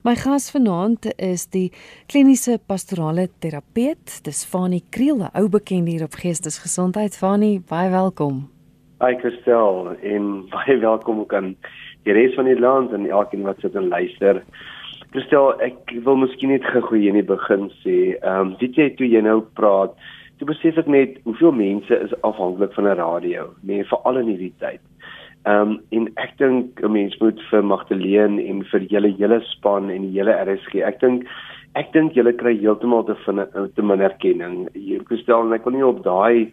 My gas vanaand is die kliniese pastorale terapeut, dis Fanie Kriel, 'n ou bekend hier op Geestesgesondheid. Fanie, baie welkom. Hi Christel en baie welkom ook aan die res van die land en elkeen wat sit en luister. Christel, ek wil miskien net gou hier in die begin sê, ehm um, dit jy toe jy nou praat, toe besef ek net hoeveel mense is afhanklik van 'n radio, nee, veral in hierdie tyd. Ehm um, en ek dink 'n mens moet vir Magdalene en vir julle hele span en die hele RSG. Ek dink ek dink julle kry heeltemal te vind te min erkenning. Hier gestel en ek wil nie op daai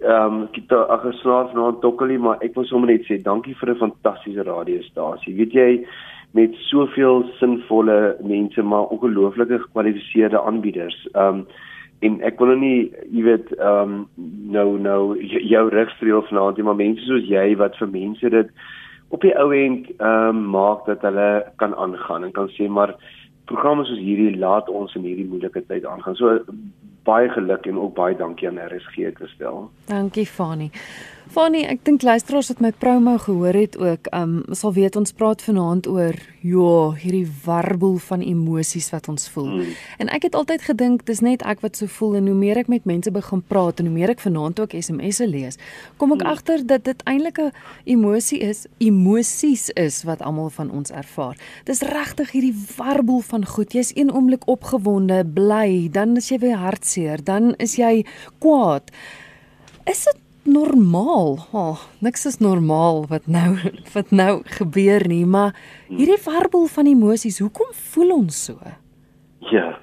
ehm um, ek het ag geslaap vanaand tokkelie, maar ek wil sommer net sê dankie vir 'n fantastiese radiostasie. Weet jy met soveel sinvolle mense maar ongelooflike gekwalifiseerde aanbieders. Ehm um, en ek wil nou nie jy weet ehm um, nou nou jou regstreel vanaand maar mense soos jy wat vir mense dit op die ou end ehm um, maak dat hulle kan aangaan en kan sê maar programme soos hierdie laat ons in hierdie moeilike tyd aangaan. So baie geluk en ook baie dankie aan RSG gestel. Dankie Fani. Fani, ek dink luisteraars wat my promo gehoor het ook, um sal weet ons praat vanaand oor ja, hierdie warboel van emosies wat ons voel. Mm. En ek het altyd gedink dis net ek wat so voel en hoe meer ek met mense begin praat en hoe meer ek vanaand ook SMS'e lees, kom ek mm. agter dat dit eintlik 'n emosie is, emosies is wat almal van ons ervaar. Dis regtig hierdie warboel van goed. Jy's een oomblik opgewonde, bly, dan is jy weer hartseer, dan is jy kwaad. Is dit normaal. Oh, niks is normaal wat nou wat nou gebeur nie, maar hierdie verbel van emosies, hoekom voel ons so? Ja.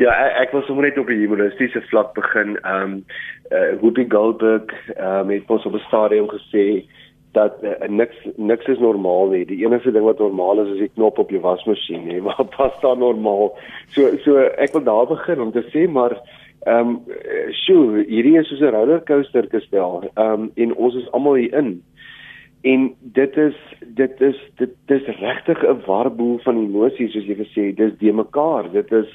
Ja, ek, ek wil sommer net op die humoristiese vlak begin. Ehm um, uh, Whoopi Goldberg uh, het ons op 'n stadium gesê dat uh, niks niks is normaal nie. Die enigste ding wat normaal is is die knop op jou wasmasjien, hè. Wat pas daar normaal? So so ek wil daar begin om te sê maar Ehm um, sjoe, hierdie is soos 'n rollercoaster gestel. Ehm um, en ons is almal hier in. En dit is dit is dit dis regtig 'n warboel van emosies soos jy gesê. Dis de mekaar. Dit is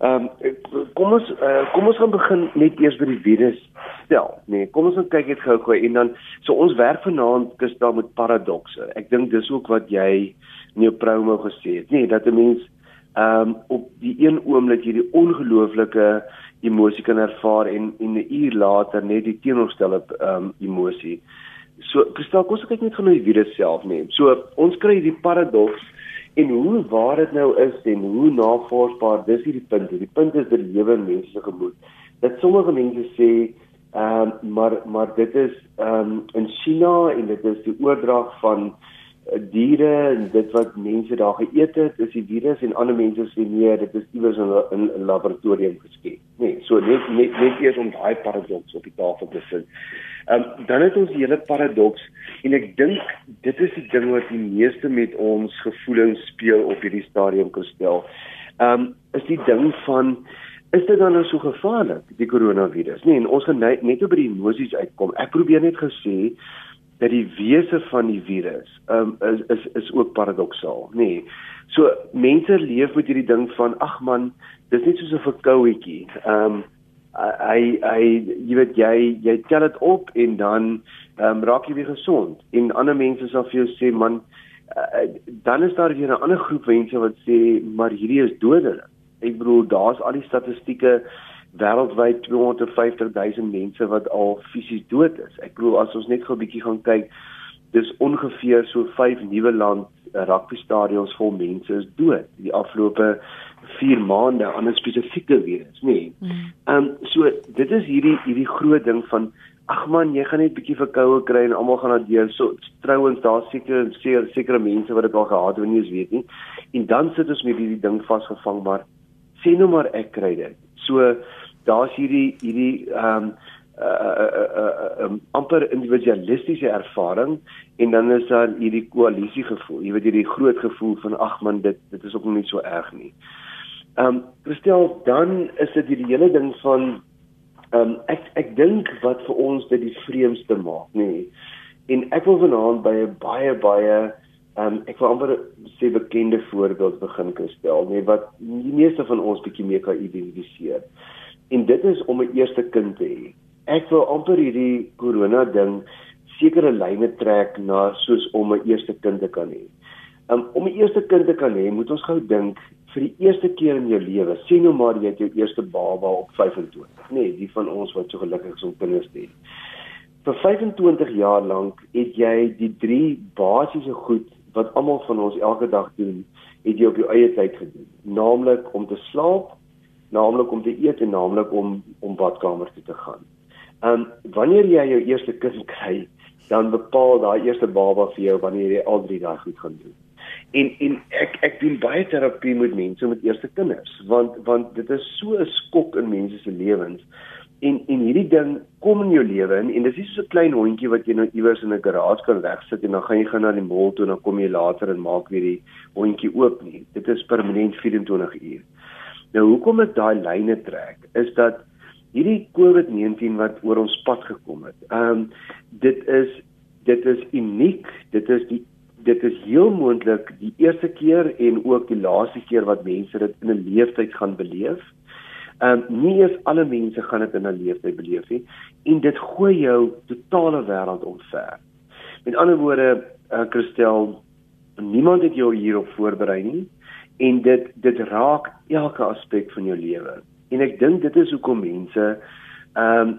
ehm um, kom ons uh, kom ons gaan begin net eers by die virus stel. Nee, kom ons kyk net gou-gou en dan so ons werk vanaand is daar met paradokse. Ek dink dis ook wat jy in jou promo gesê het. Nee, dat 'n mens um, op die een oomblik hierdie ongelooflike emosie kan ervaar en en 'n uur later net die teenoorstelde ehm um, emosie. So, Kristal, kom ons kyk net gou na die virus self neem. So, ons kry hierdie paradoks en hoe waar dit nou is en hoe navorsbaar dis hierdie punt. Die punt is dat lewe mense gemoed. Dat sommige mense sê ehm um, maar maar dit is ehm um, in China en dit is die oordrag van diere en dit wat mense daar geëet het, is die virus en ander mense sê nee, dit is iewers in 'n laboratorium geskep. Nee, so net net net eers om daai paradoks op die tafel te sit. Ehm um, dan het ons die hele paradoks en ek dink dit is die ding wat die meeste met ons gevoelens speel op hierdie stadium kan stel. Ehm um, is die ding van is dit dan nou so gevaarlik die koronavirus? Nee, en ons gaan net, net oor die emosies uitkom. Ek probeer net gesê dat die wese van die virus um, is is is ook paradoksaal, nê. Nee. So mense leef met hierdie ding van ag man, dis net soos 'n verkouetjie. Ehm um, hy hy jy weet jy jy tel dit op en dan ehm um, raak jy weer gesond. En ander mense sal vir jou sê man, uh, dan is daar weer 'n ander groep mense wat sê maar hierdie is dodelik. Ek bedoel daar's al die statistieke wêreldwyd 250 000 mense wat al fisies dood is. Ek bedoel as ons net gou 'n bietjie gaan kyk, dis ongeveer so 5 nuwe land eh, rugby stadions vol mense is dood die afgelope 4 maande aan 'n spesifieke virus, nê. Nee. Ehm um, so dit is hierdie hierdie groot ding van ag man, jy gaan net bietjie verkoue kry en almal gaan na deur. So trouens daar seker sekere mense wat dit al gehad het, nie eens weet nie. En dan sit ons met hierdie ding vasgevang maar sê nou maar ek kry dit. So daar's hierdie hierdie ehm um, uh, uh, uh, uh, um, amper individualistiese ervaring en dan is daar hierdie koalisie gevoel. Jy weet hierdie groot gevoel van ag man dit dit is ook nie so erg nie. Ehm um, Christel dan is dit hierdie hele ding van ehm um, ek ek dink wat vir ons dit die vreemdste maak, nê. Nee. En ek wil vanaand by 'n baie baie ehm um, ek wil amper sê bekende voorbeeld begin stel, nê, nee, wat die meeste van ons bietjie meer kan identifiseer en dit is om 'n eerste kind te hê. Ek wil amper hierdie corona ding sekere lyne trek na soos om 'n eerste kind te kan hê. Um, om 'n eerste kind te kan hê, moet ons gou dink vir die eerste keer in jou lewe. Sien nou maar jy het jou eerste baba op 25, nê, nee, die van ons wat so gelukkig is om kinders te hê. Vir 25 jaar lank het jy die drie basiese goed wat almal van ons elke dag doen, het jy op jou eie tyd gedoen. Naamlik om te slaap, naamlik om te eet en naamlik om om badkamer toe te gaan. Um wanneer jy jou eerste kind kry, dan bepaal daai eerste baba vir jou wanneer jy al drie daai goed gaan doen. En en ek ek doen baie terapie met mense met eerste kinders want want dit is so 'n skok in mense se lewens. En en hierdie ding kom in jou lewe in en dis nie so 'n klein hondjie wat jy nou iewers in 'n garage kan wegsit en dan gaan jy gaan na die mall toe en dan kom jy later en maak weer die hondjie oop nie. Dit is permanent 24 uur. Nou hoekom ek daai lyne trek is dat hierdie COVID-19 wat oor ons pad gekom het. Ehm um, dit is dit is uniek. Dit is die dit is heel moontlik die eerste keer en ook die laaste keer wat mense dit in 'n leeftyd gaan beleef. Ehm um, nie eens alle mense gaan dit in 'n leeftyd beleef nie en dit gooi jou totale wêreld omver. Met ander woorde, uh, Christel, niemand het jou hierop voorberei nie en dit dit raak elke aspek van jou lewe. En ek dink dit is hoekom mense ehm um,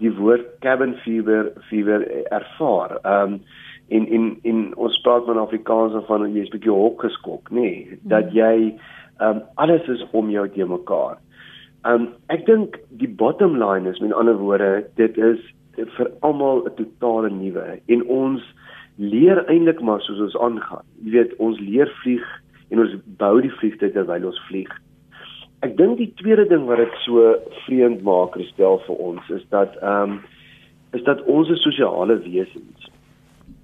die woord cabin fever fever ervaar. Ehm um, in in in ons praat van Afrikaans van jy's bietjie hok geskok, nê, nee, dat hmm. jy ehm um, alles is om jou te mekaar. Ehm um, ek dink die bottom line is met ander woorde, dit is vir almal 'n totale nuwe en ons leer eintlik maar soos ons aangaan. Jy weet, ons leer vlieg en ons bou die vliegtuig terwyl ons vlieg. Ek dink die tweede ding wat dit so vreemd maak gestel vir ons is dat ehm um, is dat ons is sosiale wesens.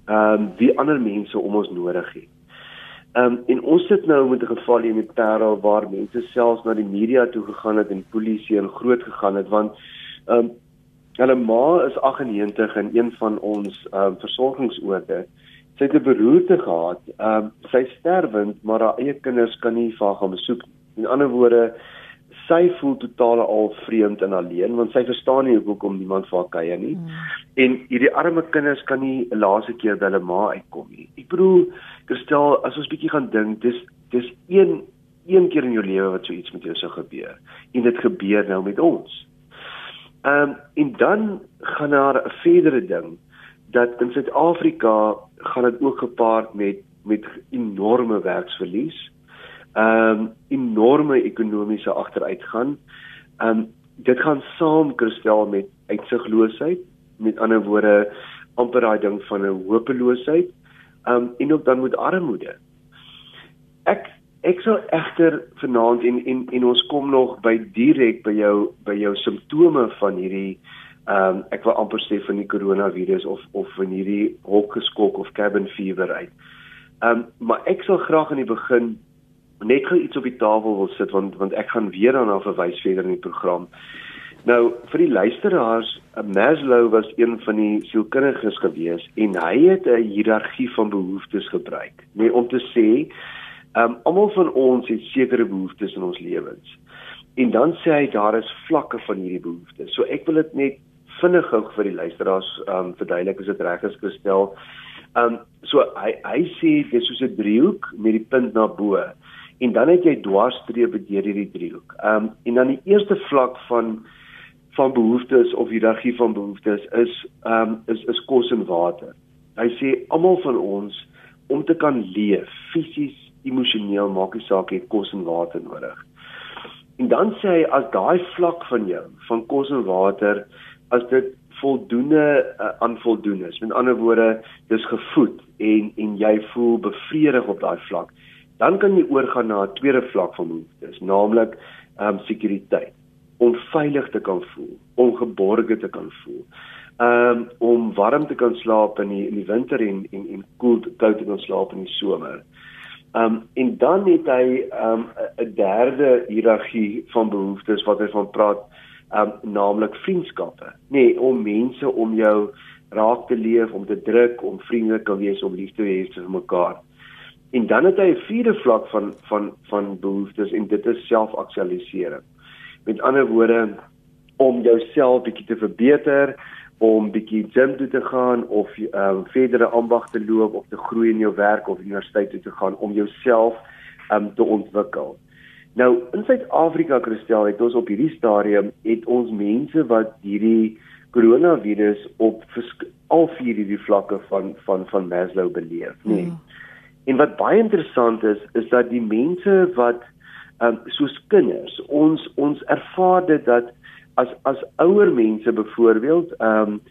Ehm um, wie ander mense om ons nodig het. Ehm um, en ons sit nou met 'n geval hier met Parel waar mense selfs na die media toe gegaan het en polisie en groot gegaan het want ehm um, hulle ma is 98 en een van ons ehm um, versorgingsoorde sy het 'n beroerte gehad. Ehm um, sy sterwend, maar haar eie kinders kan nie vir haar gaan besoek nie. In ander woorde, sy voel totaal al vreemd en alleen want sy verstaan nie hoekom niemand vir haar kuier nie. Hmm. En hierdie arme kinders kan nie 'n laaste keer by hulle ma uitkom nie. Ek bedoel, Kristel, as ons bietjie gaan dink, dis dis een een keer in jou lewe wat so iets met jou sou gebeur. En dit gebeur nou met ons. Ehm um, en dan gaan daar 'n verdere ding dat in Suid-Afrika gaan dit ook gepaard met met enorme werksverlies ehm um, enorme ekonomiese agteruitgang. Ehm um, dit gaan saam kristel met uitsigloosheid, met ander woorde amper daai ding van 'n hopeloosheid. Ehm um, en ook dan met armoede. Ek ek sou egter vanaand en en en ons kom nog by direk by jou by jou simptome van hierdie ehm um, ek wil amper sê van die koronavirus of of van hierdie hokgeskok of cabin fever uit. Ehm um, maar ek sal graag aan die begin net gou iets op die tafel wil sit want want ek gaan weer daarna verwys verder in die program. Nou vir die luisteraars, Maslow was een van die sielkundiges gewees en hy het 'n hiërargie van behoeftes gebruik. Nee om te sê, um, almal van ons het sekere behoeftes in ons lewens. En dan sê hy daar is vlakke van hierdie behoeftes. So ek wil dit net vinnig gou vir die luisteraars um verduidelik as dit reg is gestel. Um so hy hy sê dis soos 'n driehoek met die punt na bo en dan het jy dwarsstrepe deur hierdie driehoek. Ehm um, en dan die eerste vlak van van behoeftes of hiërargie van behoeftes is ehm um, is is kos en water. Hy sê almal van ons om te kan leef, fisies, emosioneel, maak nie saak het kos en water nodig. En dan sê hy as daai vlak van jou van kos en water as dit voldoende uh, aan voldoen is. Met ander woorde, dis gevoed en en jy voel bevredig op daai vlak dan kan jy oorgaan na 'n tweede vlak van behoeftes, naamlik ehm um, sekuriteit, om veilig te kan voel, om geborge te kan voel. Ehm um, om warm te kan slaap in die in die winter en en en koel koud te kan slaap in die somer. Ehm um, en dan het hy ehm um, 'n derde hiërargie van behoeftes wat hy van praat, um, naamlik vriendskappe. Nee, om mense om jou raak te leef, om te druk, om vriendelik te wees, om lief te hê vir mekaar. En dan het hy 'n vierde vlak van van van behoeftes en dit is selfaktualisering. Met ander woorde om jouself bietjie te verbeter, om bietjie gym toe te gaan of um, verdere ambag te loop of te groei in jou werk of universiteit toe te gaan om jouself ehm um, te ontwikkel. Nou in Suid-Afrika Christel het ons op hierdie stadium het ons mense wat hierdie koronavirus op al vier hierdie vlakke van van van Maslow beleef, nê. Nee. Mm. En wat baie interessant is, is dat die mense wat um, soos kinders, ons ons ervaar dit dat as as ouer mense byvoorbeeld ehm um,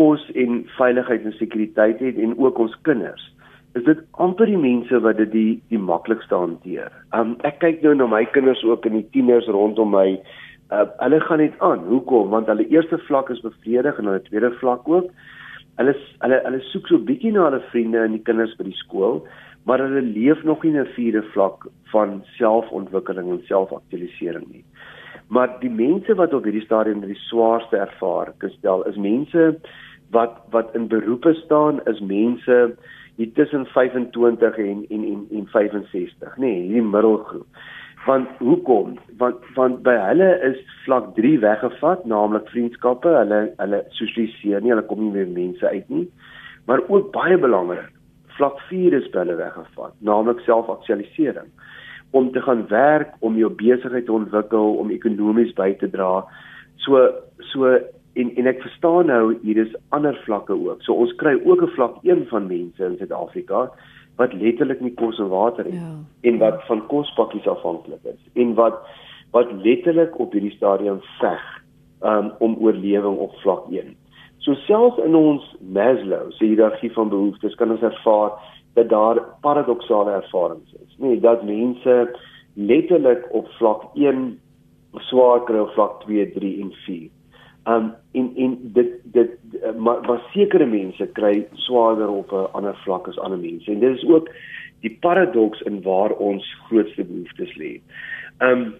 kos en veiligheid en sekuriteit het en ook ons kinders is dit amper die mense wat dit die die maklikste hanteer. Um ek kyk nou na my kinders ook en die tieners rondom my. Uh, hulle gaan net aan. Hoekom? Want hulle eerste vlak is bevredig en hulle tweede vlak ook. Hulle hulle hulle soek so bietjie na hulle vriende en die kinders by die skool, maar hulle leef nog nie in 'n vierde vlak van selfontwikkeling en selfaktualisering nie. Maar die mense wat op hierdie stadium die swaarste ervaar, gestel is mense wat wat in beroepe staan, is mense hier tussen 25 en en en, en 65, nê, nee, hierdie middelgroep. Want hoekom? Want want by hulle is vlak 3 weggevat, naamlik vriendskappe, hulle hulle sosialiseer nie, hulle kom nie meer mense uit nie. Maar ook baie belangrik, vlak 4 is by hulle weggevat, naamlik selfaktualisering om te gaan werk, om jou besigheid te ontwikkel, om ekonomies by te dra. So so en en ek verstaan nou hier is ander vlakke ook. So ons kry ook 'n vlak 1 van mense in Suid-Afrika wat letterlik nie kos en water het ja. en wat van kospakkies afhanklik is en wat wat letterlik op hierdie stadium veg um, om oorlewing op vlak 1. So selfs in ons Maslow se hiërargie van behoeftes kan ons ervaar dat daar paradoksale ervarings is. Nee, dat mense letterlik op vlak 1 swaar kry op vlak 2, 3 en 4. Um en en dit dit maar, maar sekere mense kry swaarder op 'n ander vlak as ander mense. En dit is ook die paradoks in waar ons grootste behoeftes lê. Um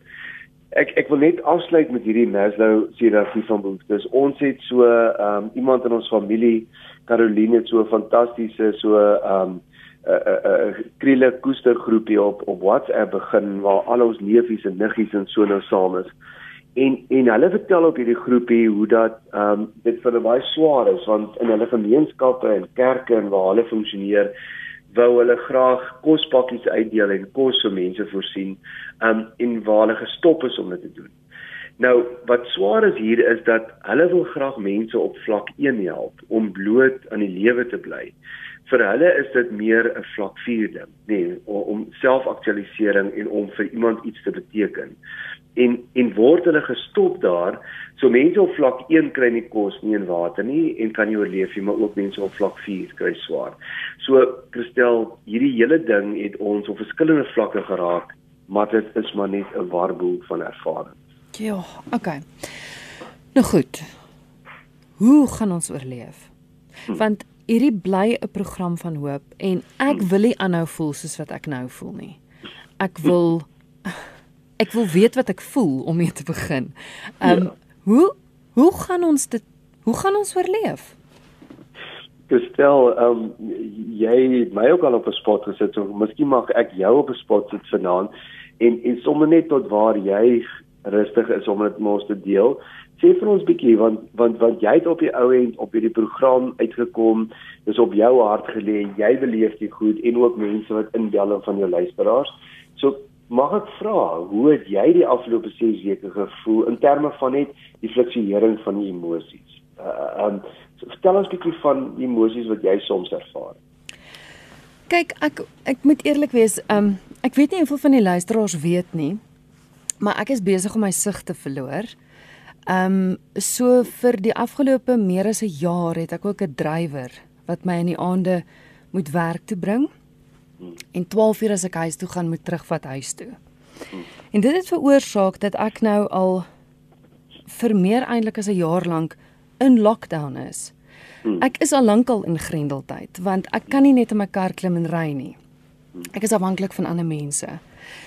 ek ek wil net afsluit met hierdie Maslow hiërargie van behoeftes. Ons het so um iemand in ons familie, Caroline het so 'n fantastiese so um 'n uh, 'n uh, uh, kriele koestergroepie op op WhatsApp begin waar al ons neefies en niggies en so nou saam is. En en hulle vertel op hierdie groepie hoe dat ehm um, dit vir hulle baie swaar is want in hulle gemeenskappe en kerke en waar hulle funksioneer wou hulle graag kospakkies uitdeel en kos vir mense voorsien um, en waar hulle gestop is om dit te doen. Nou wat swaar is hier is dat hulle wil graag mense op vlak 1 help om bloot aan die lewe te bly vir hulle is dit meer 'n vlak 4 ding, nê, nee, om selfaktualisering en om vir iemand iets te beteken. En en word hulle gestop daar, so mense op vlak 1 kry nie kos nie en water nie en kan nie oorleef nie, maar ook mense op vlak 4 kry swaar. So Christel, hierdie hele ding het ons op verskillende vlakke geraak, maar dit is maar net 'n warboel van ervaring. Ja, okay. Nou goed. Hoe gaan ons oorleef? Hm. Want hierdie bly 'n program van hoop en ek hmm. wil nie aanhou voel soos wat ek nou voel nie. Ek wil ek wil weet wat ek voel om mee te begin. Ehm um, ja. hoe hoe gaan ons dit hoe gaan ons oorleef? Gestel, ehm um, jy my ook al op 'n spot gesit, so miskien mag ek jou op 'n spot sit vanaand en en sommer net tot waar jy rustig is om dit mos te deel sê vir ons bietjie want want want jy het op die ou end op hierdie program uitgekom dis op jou hart gelê jy beleef dit goed en ook mense wat inbel van jou luisteraars so mag ek vra hoe het jy die afgelope 6 weke gevoel in terme van net die fluktuering van die emosies? Uh, um vertel ons bietjie van die emosies wat jy soms ervaar kyk ek ek moet eerlik wees um ek weet nie hoeveel van die luisteraars weet nie maar ek is besig om my sig te verloor. Ehm um, so vir die afgelope meer as 'n jaar het ek ook 'n drywer wat my in die aande moet werk toe bring. En 12 uur as ek huis toe gaan moet terugvat huis toe. En dit het veroorsaak dat ek nou al vir meer eintlik as 'n jaar lank in lockdown is. Ek is al lankal in grendeltyd want ek kan nie net in my kar klim en ry nie. Ek is afhanklik van ander mense.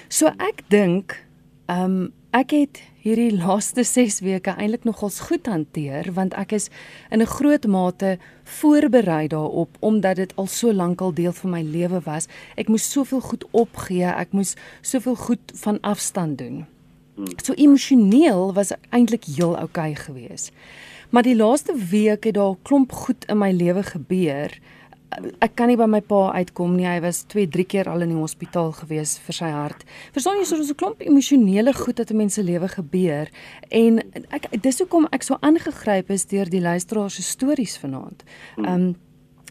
So ek dink ehm um, ek het hierdie laaste 6 weke eintlik nogals goed hanteer want ek is in 'n groot mate voorberei daarop omdat dit al so lank al deel van my lewe was. Ek moes soveel goed opgee, ek moes soveel goed van afstand doen. So emosioneel was ek eintlik heel oukei geweest. Maar die laaste week het daar klomp goed in my lewe gebeur. Ek kan nie by my pa uitkom nie. Hy was 2, 3 keer al in die hospitaal gewees vir sy hart. Verstaan jy, so 'n klomp emosionele goed wat in mense lewe gebeur en ek dis hoekom ek so aangegryp is deur die luisteraars se stories vanaand. Ehm um,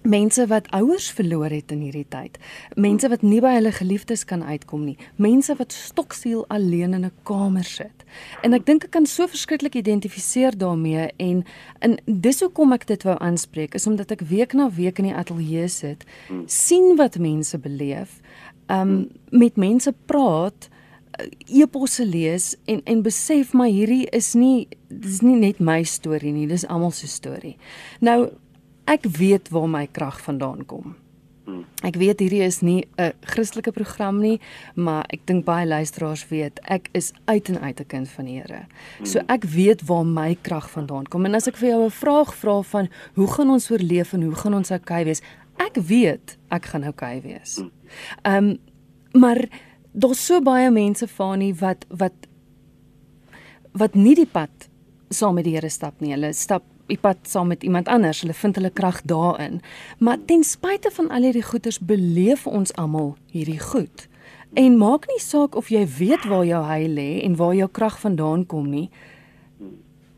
mense wat ouers verloor het in hierdie tyd, mense wat nie by hulle geliefdes kan uitkom nie, mense wat stoksiel alleen in 'n kamer sit. En ek dink ek kan so verskriklik identifiseer daarmee en in dis hoekom ek dit wou aanspreek is omdat ek week na week in die ateljee sit, sien wat mense beleef, um met mense praat eposse lees en en besef maar hierdie is nie dis nie net my storie nie dis almal se storie. Nou ek weet waar my krag vandaan kom. Hmm. Ek weet hierdie is nie 'n Christelike program nie, maar ek dink baie luisteraars weet ek is uit en uit 'n kind van die Here. So hmm. ek weet waar my krag vandaan kom. En as ek vir jou 'n vraag vra van hoe gaan ons oorleef en hoe gaan ons oukei wees? Ek weet ek gaan oukei wees. Hmm. Ehm um, maar daar's so baie mense van nie wat wat wat nie die pad saam met die Here stap nie. Hulle stap die pad saam met iemand anders. Hulle vind hulle krag daarin. Maar ten spyte van al hierdie goeders beleef ons almal hierdie goed. En maak nie saak of jy weet waar jou heil lê en waar jou krag vandaan kom nie.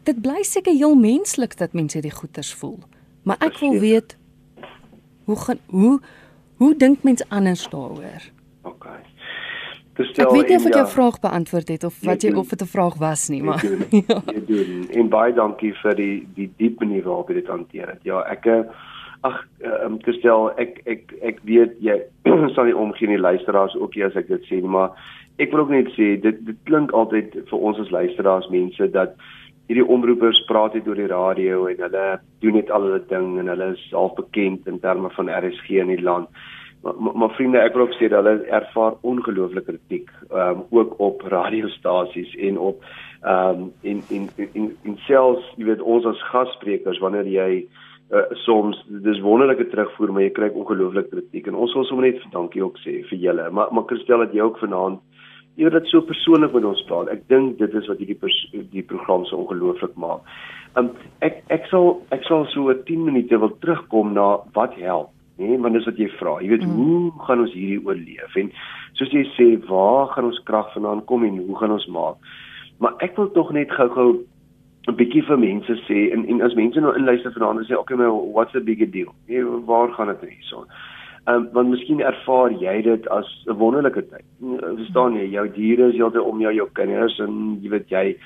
Dit bly seker heel menslik dat mense hierdie goeders voel. Maar ek wil weet hoe gaan hoe hoe dink mense anders daaroor? OK gestel. Ek weet nie of ek jou ja, vraag beantwoord het of wat jy of dit 'n vraag was nie, maar doen, ja. Jy doen. En baie dankie vir die die diep manier waarop jy dit hanteer het. Ja, ek eh, ag um, gestel ek ek ek weet jy sal nie omgee nie luisteraars ook nie as ek dit sê nie, maar ek wil ook net sê dit dit klink altyd vir ons as luisteraars mense dat hierdie omroepers praat net oor die radio en hulle doen net al hulle ding en hulle is half bekend in terme van RSG in die land. Maar maar vriende, ek wil ook sê dat hulle ervaar ongelooflike kritiek, ehm um, ook op radiostasies en op ehm um, in, in in in selfs, jy weet ons as gassprekers wanneer jy uh, soms dis wonderlike terugvoer, maar jy kry ongelooflike kritiek en ons wil sommer net dankie ook sê vir julle. Maar maar Christel dat jy ook vanaand jy dit so persoonlik met ons praat. Ek dink dit is wat hierdie die program so ongelooflik maak. Um, ek ek sal ek sal so 10 minute wil terugkom na wat help nê, want dis wat jy vra. Jy weet, mm. hoe gaan ons hierdie oorleef? En soos jy sê, waar gaan ons krag vandaan kom en hoe gaan ons maak? Maar ek wil tog net gou-gou 'n bietjie vir mense sê en en as mense nou inluister vanaand en sê, "Okay, maar what's the big deal?" Nee, waar gaan dit hierson? Ehm um, want miskien ervaar jy dit as 'n wonderlike tyd. Verstaan jy, jou diere is heeltyd om jou, jou kinders en jy weet jy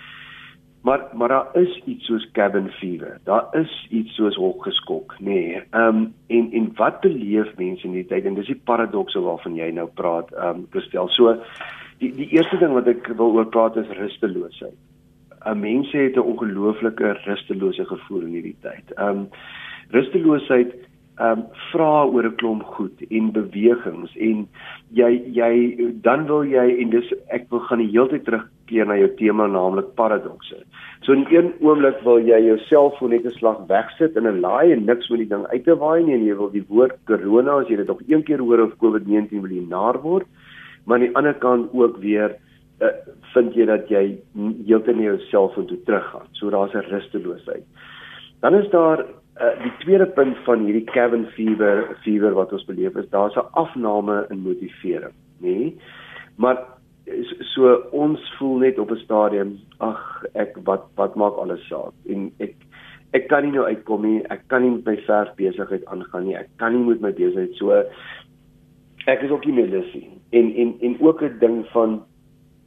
Maar maar daar is iets soos cabin fever. Daar is iets soos hokgeskok, nê. Nee. Ehm um, en en wat beleef mense in die tyd en dis die paradokse waarvan jy nou praat, ehm um, Christel. So die die eerste ding wat ek wil oor praat is rusteloosheid. 'n Mense het 'n ongelooflike rustelose gevoel in hierdie tyd. Ehm um, rusteloosheid ehm um, vra oor 'n klomp goed en bewegings en jy jy dan wil jy en dis ek wil gaan die hele tyd terugkeer na jou tema naamlik paradokse. So in een oomblik wil jy jouself voor net 'n slag wegsit in 'n laai en niks met die ding uit te waai nie en jy wil die woord corona as jy dit nog een keer hoor of COVID-19 wil jy naar word. Maar aan die ander kant ook weer uh, vind jy dat jy heeltemal nie jouself moet teruggaan. So daar's 'n rusteloosheid. Dan is daar uh, die tweede punt van hierdie cabin fever fever wat ons beleef is daar's 'n afname in motivering nê nee? maar so ons voel net op 'n stadium ag ek wat wat maak alles saak? En ek ek kan nie nou uitkom nie. Ek kan nie met my verf besigheid aangaan nie. Ek kan nie met my besigheid. So ek is ook nie meer lus nie en en en ook 'n ding van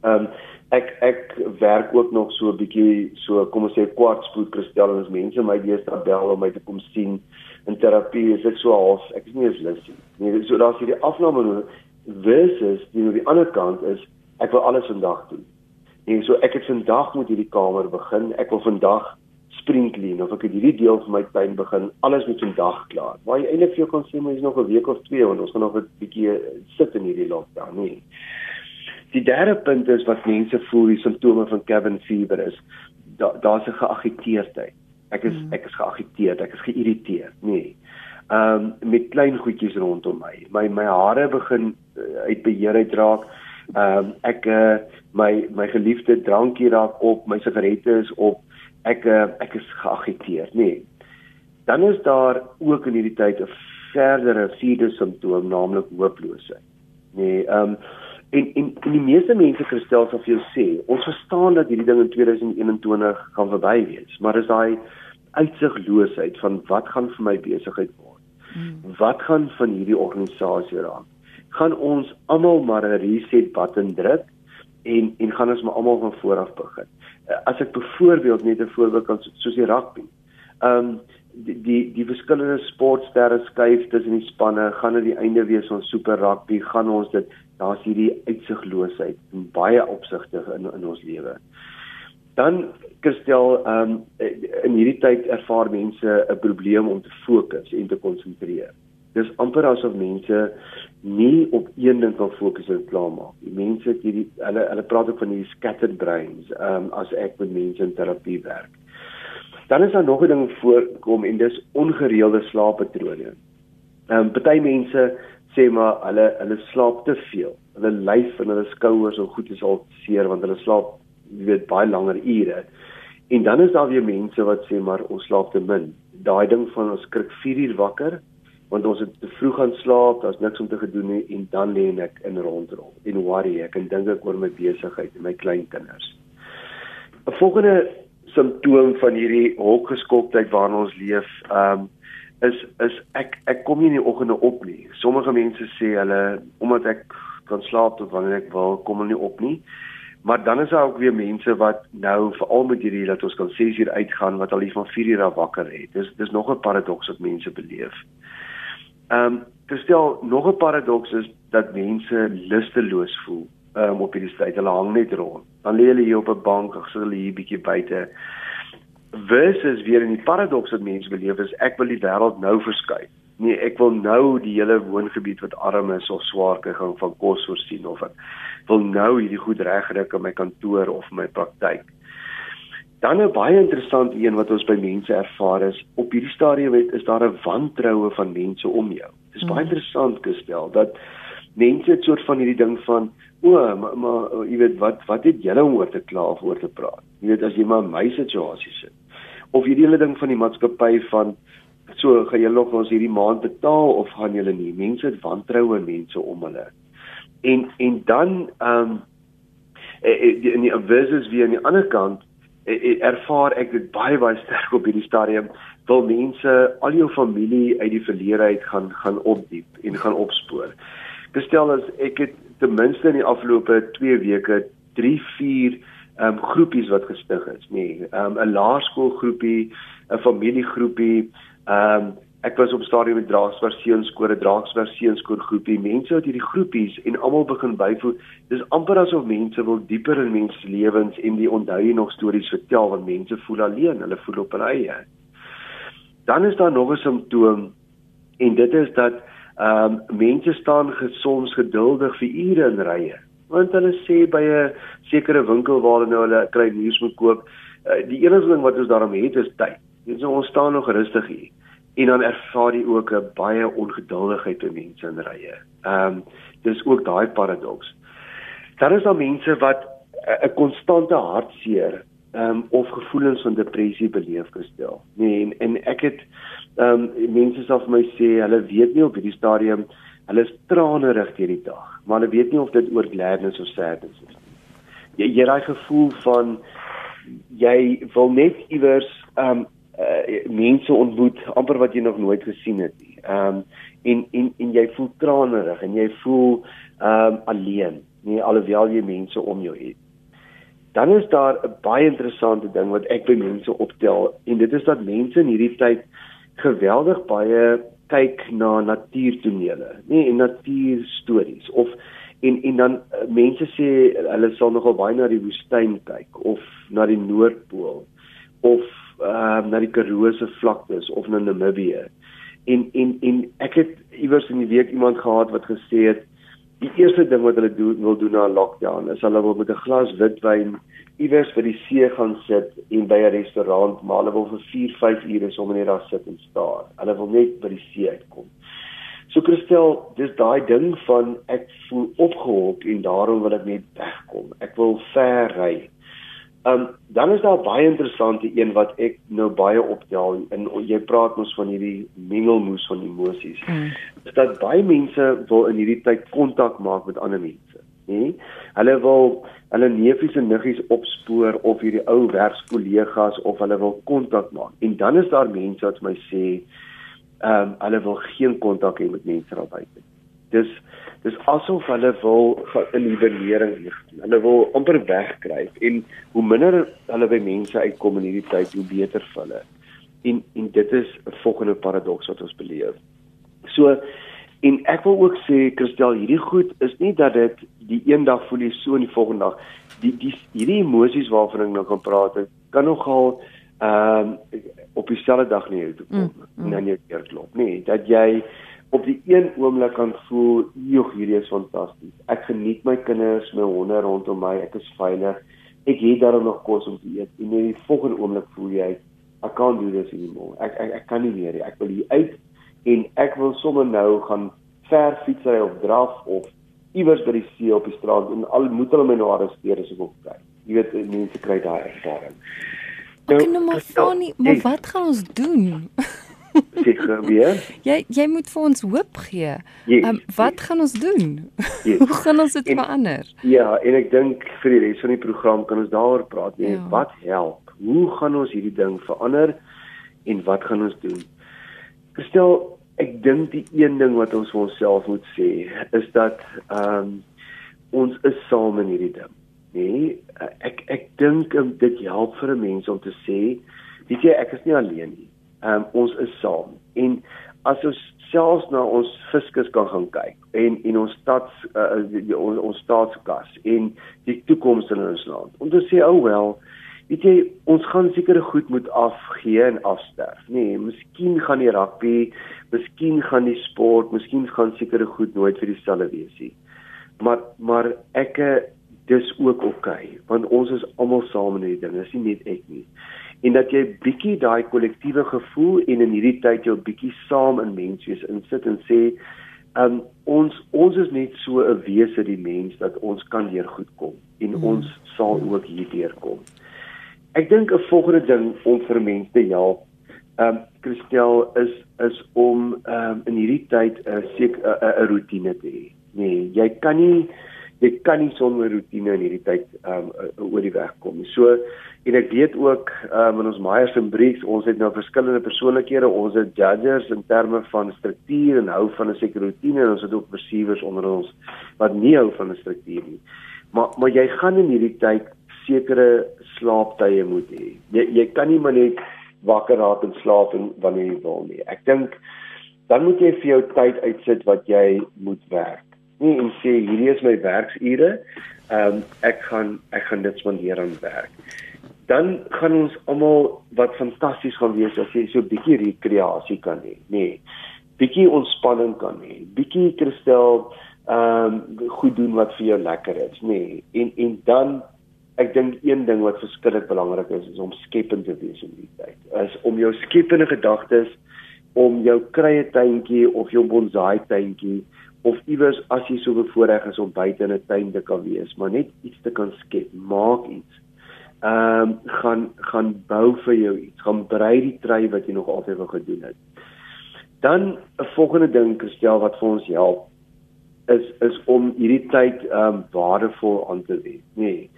ehm um, ek ek werk ook nog so 'n bietjie so kom ons sê kwartspoed kristel en as mense my deesdae bel om my te kom sien in terapie is ek so half ek is nie eens lus nie. So daar's hierdie afname versus die aan die ander kant is ek wil alles vandag doen. En so ek het vandag moet hierdie kamer begin. Ek wil vandag spring clean of ek het hierdie deel van my tuin begin. Alles moet vandag klaar. Waar jy eintlik vir jou kan sê maar is nog 'n week of twee want ons gaan nog 'n bietjie sit in hierdie lockdown nie. Die derde punt is wat mense voel die simptome van cabin fever is. Daar's da 'n geagiteerdheid. Ek is mm. ek is geagiteerd, ek is geïrriteerd, nee. Ehm um, met klein goedjies rondom my. My my hare begin uh, uit beheer uitraak. Ehm um, ek uh, my my geliefde drankie raak op, my sigarette is op ek uh, ek is geagiteerd, nê. Nee. Dan is daar ook in hierdie tyd 'n verdere vierde simptoom, naamlik hooploosheid. Nee, ehm um, en, en en die meeste mense kristel sal vir jou sê, ons verstaan dat hierdie ding in 2021 gaan verby wees, maar is daai uitsigloosheid van wat gaan vir my besigheid word? Hmm. Wat gaan van hierdie organisasie raak? Gaan ons almal maar 'n reset button druk en en gaan ons maar almal van voor af begin? Eh, as ek byvoorbeeld net 'n voorbeeld kan soos die rugby. Ehm um, die die die verskillende sportsterre skuif tussen die spanne gaan aan die einde wees ons super rugby gaan ons dit daar's hierdie uitsigloosheid in baie opsigte in in ons lewe. Dan Christel ehm um, in hierdie tyd ervaar mense 'n probleem om te fokus en te konsentreer. Dis amper asof mense nie op een ding kan fokus en klaar maak. Die mense het hierdie hulle hulle praat ook van hierdie scattered brains ehm um, as ek met mense in terapie werk. Dan is daar nog 'n ding voorkom en dis ongereelde slaappatrone. Ehm um, party mense sê maar hulle hulle slaap te veel. Hulle lyf en hulle skouers en goed is al seer want hulle slaap jy weet baie langer ure. En dan is daar weer mense wat sê maar ons slaap te min. Daai ding van ons skrik 4 uur wakker want ons het te vroeg gaan slaap, daar's niks om te gedoen nie en dan lê ek in rondrol en worry ek en dink ek oor my besigheid en my kleinkinders. 'n Volgende simptoom van hierdie hokgeskoktheid waarin ons leef, ehm um, is is ek ek kom nie in die oggende op nie. Sommige mense sê hulle omdat ek kan slaap tot wanneer ek wil, kom hulle nie op nie. Maar dan is daar ook weer mense wat nou veral met hierdie dat ons kan 6 uur uitgaan wat al hier van 4 uur af wakker het. Dis dis nog 'n paradoks wat mense beleef. Ehm um, terstel nog 'n paradoks is dat mense lusteloos voel um, op hierdie tyd. Hulle hang net rond. Dan lê hulle hier op 'n bank of sit hulle hier bietjie buite. Versus weer in die paradoks wat mense beleef is ek wil die wêreld nou verskuif. Nee, ek wil nou die hele woongebied wat arm is of swaar kry gaan van kos voorsien of ek wil nou hierdie goed regkry in my kantoor of my praktyk. Dan 'n baie interessante een wat ons by mense ervaar is op hierdie stadium het is daar 'n wantroue van mense om jou. Dit is baie mm. interessant gestel dat mense het soort van hierdie ding van o, maar, maar jy weet wat wat het julle oor te kla of oor te praat? Jy weet as jy maar my situasie sit. Of hierdie hele ding van die maatskappy van so gaan julle nog ons hierdie maand betaal of gaan julle nie? Mense het wantroue mense om hulle. En en dan ehm um, in die versus wie aan die ander kant Eh, eh, ervaar ek dit baie baie sterk op hierdie stadium wil mense al jou familie uit die verlede uit gaan gaan opdiep en gaan opspoor. Gestel as ek het ten minste in die afgelope 2 weke 3 4 ehm um, groepies wat gestig is, nê. Nee, um, 'n laerskoolgroepie, 'n familiegroepie, um, Ek was op stadium met Draagsberg Seunskoor, Draagsberg Seunskoor groepie. Mense uit hierdie groepies en almal begin byvoeg. Dis amper asof mense wil dieper in mense se lewens en die onthou nog stories vertel want mense voel alleen, hulle voel op hulle eie. Dan is daar nog 'n simptoom en dit is dat ehm um, mense staan soms geduldig vir ure in rye. Want hulle sê by 'n sekere winkel waar hulle nou hulle kry nuus moet koop, uh, die enigste ding wat ons daarom het is tyd. Dis so ons staan nog rustig hier en dan ervaar jy ook 'n baie ongeduldigheid by mense in rye. Ehm um, dis ook daai paradoks. Daar is dan mense wat 'n konstante hartseer ehm um, of gevoelens van depressie beleef gestel. Nee en, en ek het ehm um, mense sal vir my sê hulle weet nie op hierdie stadium hulle is tranerig deur die dag, maar hulle weet nie of dit oor gladness of sadness is nie. Jy jy raai gevoel van jy wil net iewers ehm um, uh, mense ontmoet amper wat jy nog nooit gesien het nie. Ehm um, en en en jy voel tranerig en jy voel ehm um, alleen, nie alhoewel jy mense om jou het. Dan is daar 'n baie interessante ding wat ek by mense optel en dit is dat mense in hierdie tyd geweldig baie kyk na natuurtonele, nie en natuurstories of en en dan uh, mense sê hulle sal nogal baie na die woestyn kyk of na die noordpool of ehm uh, na die Karoo se vlaktes of na Namibië. En en en ek het iewers in die week iemand gehad wat gesê het die eerste ding wat hulle doen wil doen na 'n lockdown is hulle wil met 'n glas witwyn iewers by die see gaan sit en by 'n restaurant, maar hulle wil vir 4, 5 ure sommer net daar sit en staar. Hulle wil net by die see uitkom. So Christel, dis daai ding van ek voel opgehok en daarom wil ek net wegkom. Ek wil ver ry Ehm um, dan is daar baie interessante een wat ek nou baie optel en jy praat ons van hierdie mengelmoes van emosies. Mm. Is dat baie mense wil in hierdie tyd kontak maak met ander mense, nê? Hulle wil hulle neefies en niggies opspoor of hierdie ou werkskollegas of hulle wil kontak maak. En dan is daar mense wat my sê ehm um, hulle wil geen kontak hê met mense daar buite. Dis dis asof hulle wil in die benering lig. Hulle wil amper wegkruip en hoe minder hulle by mense uitkom in hierdie tyd, hoe beter vir hulle. En en dit is 'n volgende paradoks wat ons beleef. So en ek wil ook sê Christel, hierdie goed is nie dat dit die een dag voel jy so en die volgende dag die die hierdie emosies waarvan ek nou kan praat, kan nogal ehm um, op dieselfde dag nie toe kom mm, mm. en dan jy keer klop, nee, dat jy op die een oomblik kan voel, "Jog, hierdie is fantasties. Ek geniet my kinders, my honde rondom my, ek is veilig. Ek het daarom nog kos om te eet." En in die volgende oomblik voel jy, "I can't do this anymore. Ek ek ek kan nie meer nie. Ek wil hier uit en ek wil sommer nou gaan ver fietsry of draf of iewers by die see op die strand en al moet hulle my nou arresteer as ek op kyk. Jy weet mense kry daai ervaring. Nou, ek nou maar funny, maar wat gaan ons doen? Seker weer. Jy jy moet vir ons hoop gee. Yes, um, wat yes. gaan ons doen? Yes. Hoe gaan ons dit verander? Ja, en ek dink vir die res van die program kan ons daaroor praat. Nee, ja. wat help? Hoe gaan ons hierdie ding verander en wat gaan ons doen? Gestel, ek dink die een ding wat ons vir onsself moet sê is dat ehm um, ons is saam in hierdie ding. Nee, ek ek dink dit help vir 'n mens om te sê, weet jy, ek is nie alleen nie um, ons is saam. En as ons selfs na ons fiskus kan gaan kyk en in ons stad uh, ons, ons staatskas en die toekoms in ons land. Om te sê, "O oh wel, weet jy, ons gaan seker goed moet afgee en afsterf." Nee, miskien gaan die rugby, miskien gaan die sport, miskien gaan seker goed nooit vir dieselfde wees nie. Maar maar ek dis ook oukei, okay, want ons is almal saam in hierdie ding, dis nie net ek nie en dat jy bietjie daai kollektiewe gevoel en in hierdie tyd jou bietjie saam in menswees insit en sê um, ons ons is net so 'n wese die mens dat ons kan weer goed kom en hmm. ons sal ook hierdeur kom. Ek dink 'n volgende ding om vir mense te help ehm um, Christel is is om ehm um, in hierdie tyd 'n seker 'n rotine te hê. Nee, jy kan nie jy kan nie sonder rotine in hierdie tyd ehm um, oor die weg kom. So En ek weet ook um, in ons Myers and Briggs, ons het nou verskillende persoonlikhede, ons het judges in terme van struktuur en hou van 'n sekere rotine en ons het ook receivers onder ons wat nie hou van 'n struktuur nie. Maar maar jy gaan in hierdie tyd sekere slaaptye moet hê. Jy jy kan nie maar net wakker raak en slaap en wanneer jy wil nie. Ek dink dan moet jy vir jou tyd uitsit wat jy moet werk. Nie en sê hierdie is my werksure. Ehm um, ek gaan ek gaan dit spandeer aan werk dan gaan ons almal wat fantasties gaan wees as jy so 'n bietjie rekreasie kan hê, nê. Nee, bietjie ontspanning kan hê, bietjie kristel ehm um, goed doen wat vir jou lekker is, nê. Nee. En en dan ek dink een ding wat verskriklik belangrik is is om skepend te wees in die tyd. Is om jou skepende gedagtes om jou krye tuintjie of jou bonsai tuintjie of iewers as jy so bevoorreg is om buite in 'n tuin te kan wees, maar net iets te kan skep, maak iets ehm um, gaan gaan bou vir jou iets, gaan brei die trui wat jy nog altyd wou gedoen het. Dan 'n volgende ding Christel wat vir ons help is is om hierdie tyd ehm um, waardevol aan te wend, nê. Nee.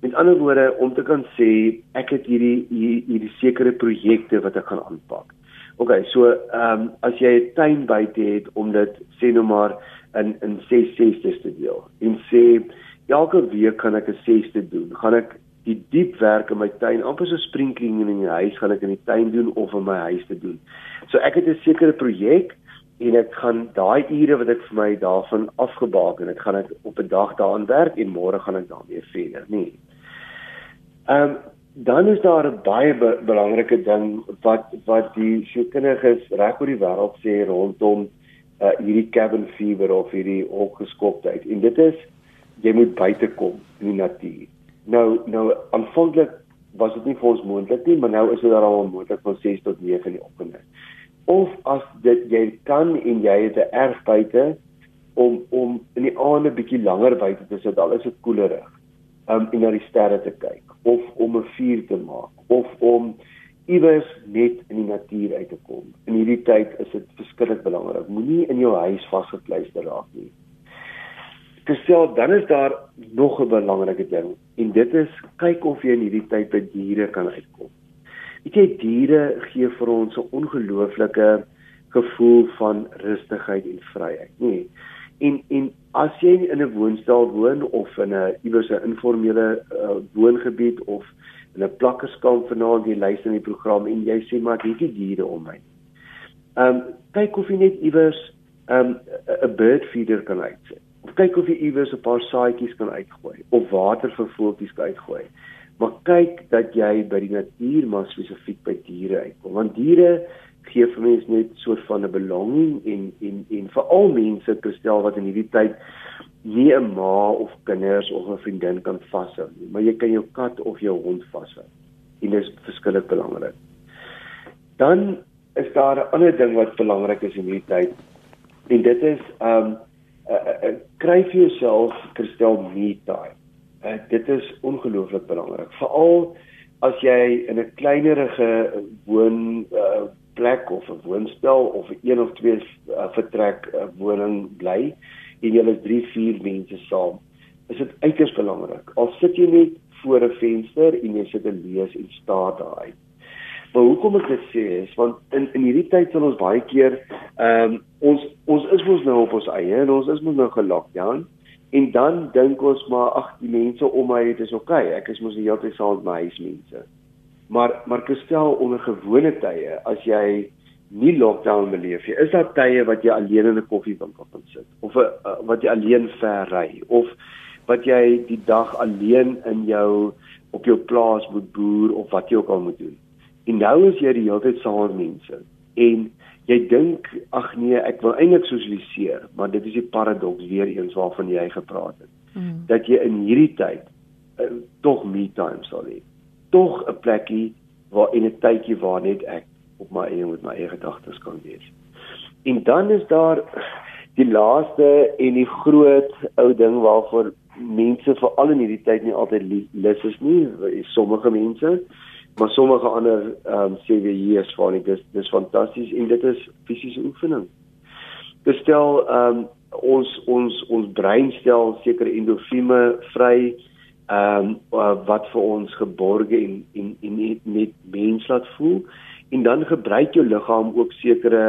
Met ander woorde om te kan sê ek het hierdie hierdie sekere projekte wat ek gaan aanpak. OK, so ehm um, as jy 'n tuin buite het om dit sê nou maar in in 6 sesdes te deel en sê elke week kan ek 'n sesde doen. Gaan ek die diep werk in my tuin, amper so sprinkling in die huis gaan ek in die tuin doen of in my huis te doen. So ek het 'n sekere projek en ek gaan daai ure wat ek vir my daarvan afgebaak en ek gaan dit op 'n dag daaraan werk en môre gaan ek daarmee verder, nie. Ehm um, dan is daar 'n baie be belangrike ding wat wat die sielkundiges reg oor die wêreld sê rondom uh, hierdie cabin fever of hierdie opgeskoptheid en dit is jy moet buite kom in die natuur. Nou nou aanvanklik was dit nie vir ons moontlik nie, maar nou is dit al moontlik van 6 tot 9 in die oggend. Of as dit jy kan en jy het 'n erf buite om om in die aande bietjie langer buite te sit, al is dit koelerig. Um en na die sterre te kyk of om 'n vuur te maak of om iewers net in die natuur uit te kom. In hierdie tyd is dit verskriklik belangrik. Moenie in jou huis vasgekluister raak nie. Gestel, dan is daar nog 'n belangrike ding en dit is kyk of jy in hierdie tyd by diere kan uitkom. Weet jy diere gee vir ons 'n ongelooflike gevoel van rustigheid en vryheid, nê? Nee. En en as jy in 'n woonstel woon of in 'n iewers 'n informele uh, woongebied of in 'n plakkerskamp vanaand jy luister in die program en jy sê maar het diere om my. Ehm um, kyk of jy net iewers 'n um, bird feeder kan uitsit. Kyk of jy iewers 'n paar saaitjies kan uitgooi of water vir voeltjies kan uitgooi. Maar kyk dat jy by die natuur maar spesifiek by diere uitkom want diere gee vir mense net so 'n belonging en en en veral mense kristel wat in hierdie tyd nie 'n ma of kinders of 'n vriendin kan vashou nie, maar jy kan jou kat of jou hond vashou. En dit is verskillik belangrik. Dan is daar 'n ander ding wat belangrik is in hierdie tyd. En dit is um uh, uh, kry vir jouself kristel me time. Uh, dit is ongelooflik belangrik. Veral as jy in 'n kleinerige woon uh, plek of 'n woonstel of 'n een of twee uh, vertrek uh, woning bly en jy is 3, 4 mense saam, is dit uiters belangrik. Al sit jy net voor 'n venster en jy sit en lees en staar daar uit. Maar hoekom ek dit sê is want in in hierdie tyd sal ons baie keer ehm um, ons ons is mos nou op ons eie en ons is mos nou gelockdown en dan dink ons maar ag die mense om my dit is oukei okay, ek is mos die hele tyd saam met my huismense. Maar maar gestel onder gewone tye as jy nie lockdown beleef nie. Is daar tye wat jy alleen in 'n koffiewinkel kan sit of a, wat jy alleen ver ry of wat jy die dag alleen in jou op jou plaas moet boer of wat jy ook al moet doen. En nou is jy die hele tyd saam met mense en jy dink ag nee, ek wil eintlik sosialiseer, maar dit is die paradoks weer eens waarvan jy gepraat het. Mm. Dat jy in hierdie tyd uh, tog me time sal hê. Tog 'n plekkie waar en 'n tydjie waar net ek op my eie met my eie gedagtes kan wees. En dan is daar die laaste en die groot ou ding waarvoor mense veral in hierdie tyd nie altyd lus is nie, sommige mense, maar sommige ander ehm um, sê weer hier is van dit dis fantasties en dit is fisiese oefening. Bestel ehm um, ons ons ons brein stel sekere endorfine vry ehm um, wat vir ons geborge en en en net mens laat voel en dan gebruik jou liggaam ook sekere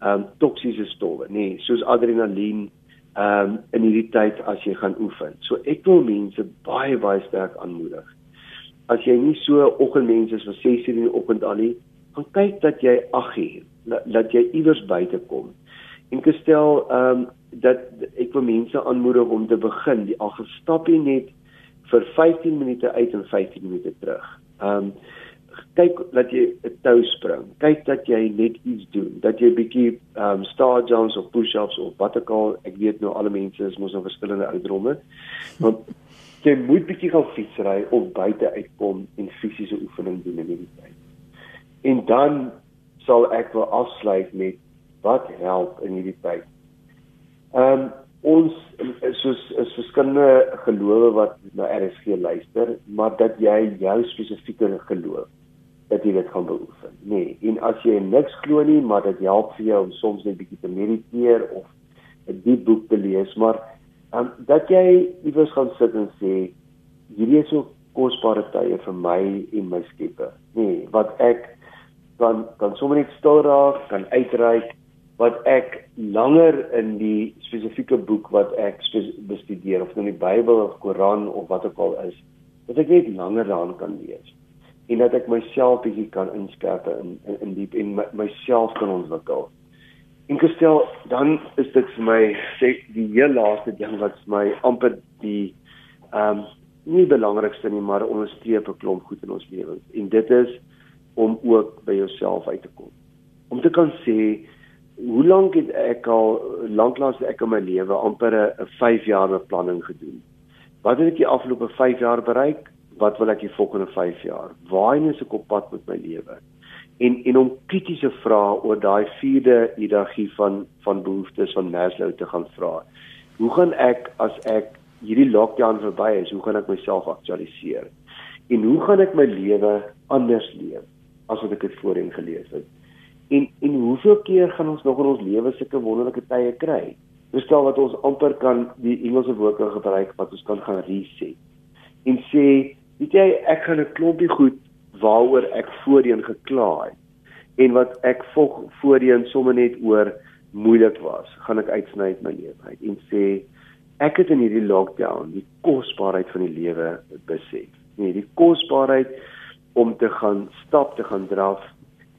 ehm um, toksiese stowwe, nê, nee, soos adrenalien ehm um, in hierdie tyd as jy gaan oefen. So ek wil mense baie baie sterk aanmoedig. As jy nie so oggendmens is vir 6:00 in die oggend al nie, gaan kyk dat jy 8:00 dat jy iewers buite kom. En gestel ehm um, dat ek wil mense aanmoedig om te begin, die al gestap jy net vir 15 minute uit en 15 minute terug. Ehm um, kyk dat jy 'n tou spring. Kyk dat jy net iets doen. Dat jy bietjie ehm um, star jumps of push-ups of wat ook al. Ek weet nou alle mense is mos nou verskillende ouderdomme. Want jy moet bietjie gaan fietsry of buite uitkom en fisiese oefening doen in hierdie tyd. En dan sal ek wil afsluit met wat help in hierdie tyd. Ehm um, ons soos is verskillende gelowe wat na RSG luister, maar dat jy jou spesifieke geloof dat jy dit gaan beoefen. Nee, en as jy niks glo nie, maar dit help vir jou om soms net bietjie te mediteer of 'n diep boek te lees, maar um, dat jy iewers gaan sit en sê hierdie is so kosbare tye vir my en my Skepper. Nee, wat ek kan kan sommer net stil raak, kan uitreik wat ek langer in die spesifieke boek wat ek bestudeer of in die Bybel of Koran of wat ook al is, dat ek net langer daaraan kan lees en dat ek myself bietjie kan inskerp in in, in diep en my, myself kan ontwikkel. En gestel dan is dit vir my sê die heel laaste ding wat vir my amper die ehm um, nie belangrikste nie maar onderstreep 'n klomp goed in ons lewens en dit is om ook by jouself uit te kom. Om te kan sê hoe lank het ek al lanklaas ek in my lewe amper 'n 5 jaar beplanning gedoen. Wat het ek die afgelope 5 jaar bereik? wat wil ek die volgende 5 jaar? Waarheen is ek op pad met my lewe? En en om kritiese vrae oor daai vierde hiërargie van van behoeftes van Maslow te gaan vra. Hoe gaan ek as ek hierdie lockdown verby is, hoe gaan ek myself aktualiseer? En hoe gaan ek my lewe anders leef as wat ek dit voorheen geleef het? En en hoeveel keer gaan ons nog in ons lewe sulke wonderlike tye kry? Verstaan wat ons amper kan die Engelse woord kan gebruik wat ons kan gaan reset. En sê, weet jy, ek gaan 'n klompie goed waaroor ek voorheen gekla het en wat ek voorheen sommer net oor moeilik was, gaan ek uitsny uit my lewe uit en sê ek het in hierdie lockdown die kosbaarheid van die lewe besef. Nee, die kosbaarheid om te gaan stap, te gaan draf,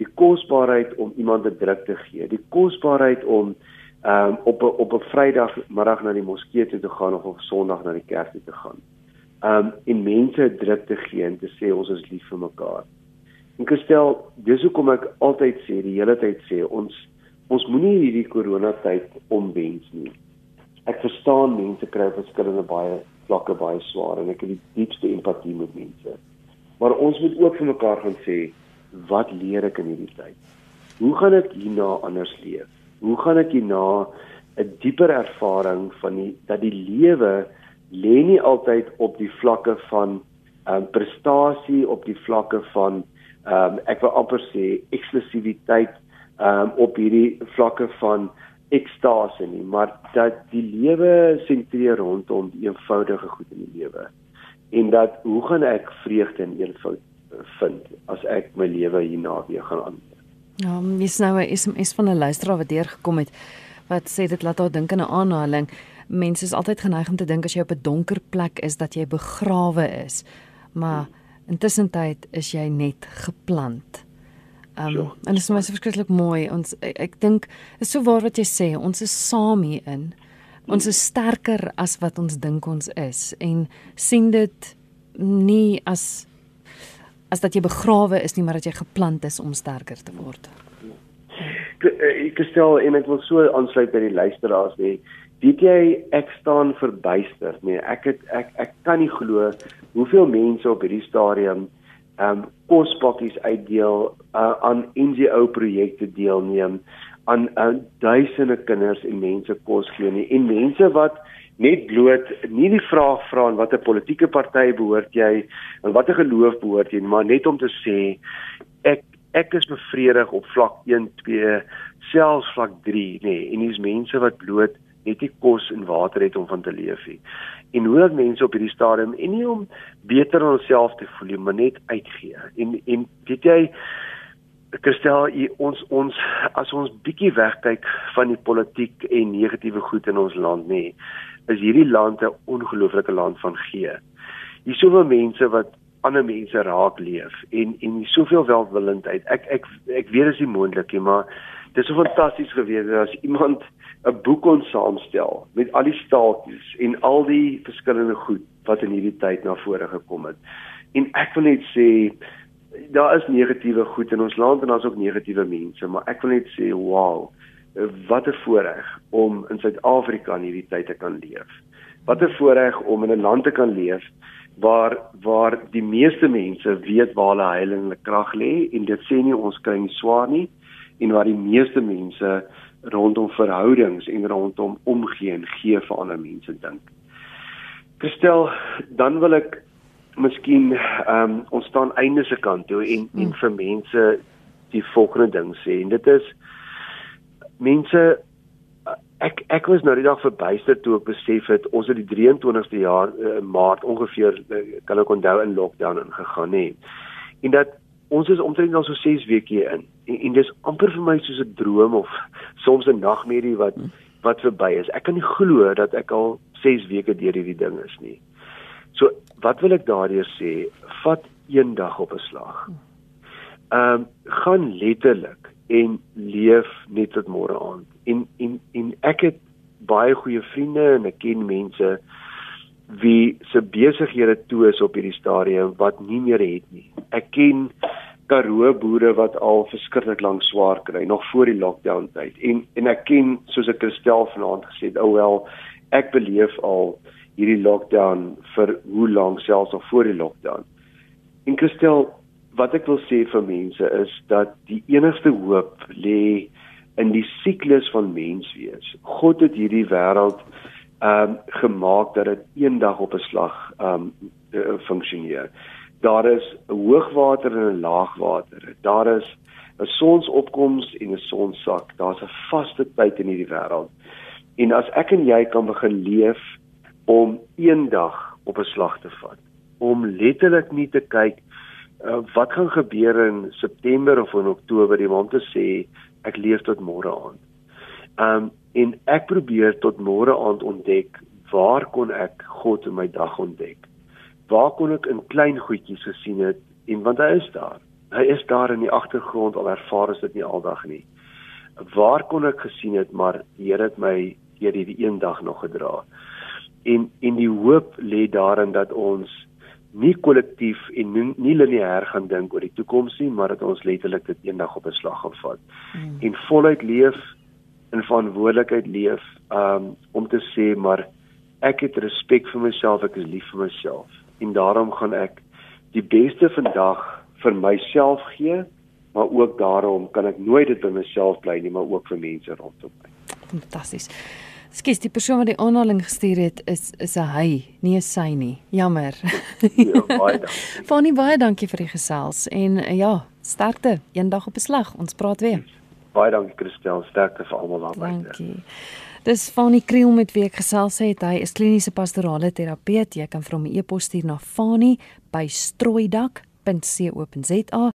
die kosbaarheid om iemand 'n druk te gee, die kosbaarheid om um, op 'n op 'n Vrydag middag na die moskee toe te gaan of op Sondag na die kerk toe te gaan. Um en mense druk te gee en te sê ons is lief vir mekaar. En Christel, dis hoekom ek altyd sê, die hele tyd sê ons ons moenie hierdie koronatyd omwens nie. Ek verstaan mense kry verskillende baie vlakke baie swaar en ek het die diepste empatie met mense. Maar ons moet ook vir mekaar gaan sê wat leer ek in hierdie tyd? Hoe gaan ek hierna anders leef? Hoe gaan ek hierna 'n dieper ervaring van die dat die lewe lê nie altyd op die vlakke van um, prestasie op die vlakke van um, ek wil amper sê eksklusiwiteit um, op hierdie vlakke van ekstase nie, maar dat die lewe sentreer rondom die eenvoudige goed in die lewe. En dat hoe gaan ek vreugde in eenvoud vind as ek my lewe hierna weer gaan aan. Ja, mis nou 'n SMS van 'n luisteraar wat deurgekom het wat sê dit laat haar dink aan 'n aanhaling. Mense is altyd geneig om te dink as jy op 'n donker plek is dat jy begrawe is. Maar intussen tyd is jy net geplant. Um, ja. En dit is my so verskriklik mooi. Ons ek, ek dink is so waar wat jy sê. Ons is saam hierin. Ons is sterker as wat ons dink ons is en sien dit nie as as dat jy begrawe is nie, maar dat jy geplant is om sterker te word. Eh, ek stel en ek wil so aansluit by die luisteraars sê, weet jy ek staan verbuister, nee, ek het ek ek kan nie glo hoeveel mense op hierdie stadium ehm um, kospakkies uitdeel uh, aan NGO projekte deelneem aan aan duisende kinders en mense kos gee nie. En mense wat net bloot nie die vraag vra aan watter politieke party behoort jy en watter geloof behoort jy maar net om te sê ek ek is bevredig op vlak 1 2 selfs vlak 3 nê nee, en dis mense wat bloot net nie kos en water het om van te leef nie en hoe dat mense op hierdie stadium en nie om beter aan onsself te voel nie, maar net uitgee. En en weet jy Kristel, ons ons as ons bietjie wegkyk van die politiek en negatiewe goed in ons land nê, is hierdie land 'n ongelooflike land van gee. Hier soveel mense wat ander mense raak leef en en soveel welwillendheid. Ek ek ek weet dit is nie moontlik nie, maar dit is so fantasties gewees as iemand 'n boek kon saamstel met al die staaltjies en al die verskillende goed wat in hierdie tyd na vore gekom het. En ek wil net sê daar is negatiewe goed in ons land en daar's ook negatiewe mense, maar ek wil net sê wow, wat 'n voorreg om in Suid-Afrika in hierdie tyd te kan leef. Wat 'n voorreg om in 'n land te kan leef waar waar die meeste mense weet waar hulle heilige krag lê en dit sê nie ons kry nie swaar nie en waar die meeste mense rondom verhoudings en rondom omgee en gee vir ander mense dink. Gestel, dan wil ek miskien ehm um, ons staan einde se kant toe en hmm. en vir mense die volgende ding sê en dit is mense ek ek was nou die dag verbuister toe ek besef het ons het die 23ste jaar uh, maart ongeveer uh, kan ek onthou in lockdown ingegaan nê en dat ons is omtrent al so 6 weke in en, en dis amper vir my soos 'n droom of soms 'n nagmerrie wat wat verby is. Ek kan nie glo dat ek al 6 weke deur hierdie ding is nie. So, wat wil ek daardeur sê? Vat een dag op 'n slag. Ehm um, gaan letterlik en leef net tot môre aand. En en en ek het baie goeie vriende en ek ken mense wie se besighede toe is op hierdie stadium wat nie meer het nie. Ek ken Karoo boere wat al verskriklik lank swaar kry nog voor die lockdown tyd. En en ek ken soos ek Christel vanaand gesê het, alhoewel ek beleef al hierdie lockdown vir hoe lank selfs al voor die lockdown. En Christel, wat ek wil sê vir mense is dat die enigste hoop lê in die siklus van menswees. God het hierdie wêreld ehm um, gemaak dat dit eendag op 'n slag ehm um, funksioneer. Daar is 'n hoogwater en 'n laagwater. Daar is 'n sonsopkoms en 'n sonsak. Daar's 'n vaste tyd in hierdie wêreld. En as ek en jy kan begin leef om eendag op 'n slag te vat, om letterlik nie te kyk uh, wat gaan gebeur in September of in Oktober nie, maar om te sê ek leef tot môre aand. Um en ek probeer tot môre aand ontdek waar kon ek God in my dag ontdek? Waar kon ek in klein goedjies gesien het en want hy is daar. Hy is daar in die agtergrond al ervaar is dit nie aldag nie. Waar kon ek gesien het maar die Here het my deur hierdie een dag nog gedra. En en die hoop lê daarin dat ons nie kollektief en nie, nie lineêr gaan dink oor die toekoms nie, maar dat ons letterlik dit eendag op 'n slag gaan vat. Hmm. En voluit leef in verantwoordelikheid leef um om te sê maar ek het respek vir myself, ek is lief vir myself en daarom gaan ek die beste vandag vir myself gee, maar ook daarom kan ek nooit dit by myself bly nie, maar ook vir mense rondom my. Fantasties. Skus, die persoon wat die aanhaling gestuur het is is 'n hy, nie 'n sy nie. Jammer. Ja, baie dankie. Fanny, baie dankie vir die gesels en ja, sterkte eendag op 'n slag. Ons praat weer. Baie dankie Christel, sterkte vir almal daar buite. Dankie. Dis Fanie Kriel met wie ek gesels het. Hy is kliniese pastorale terapeut. Jy kan vir hom 'n e-pos stuur na fanie@strooidak.co.za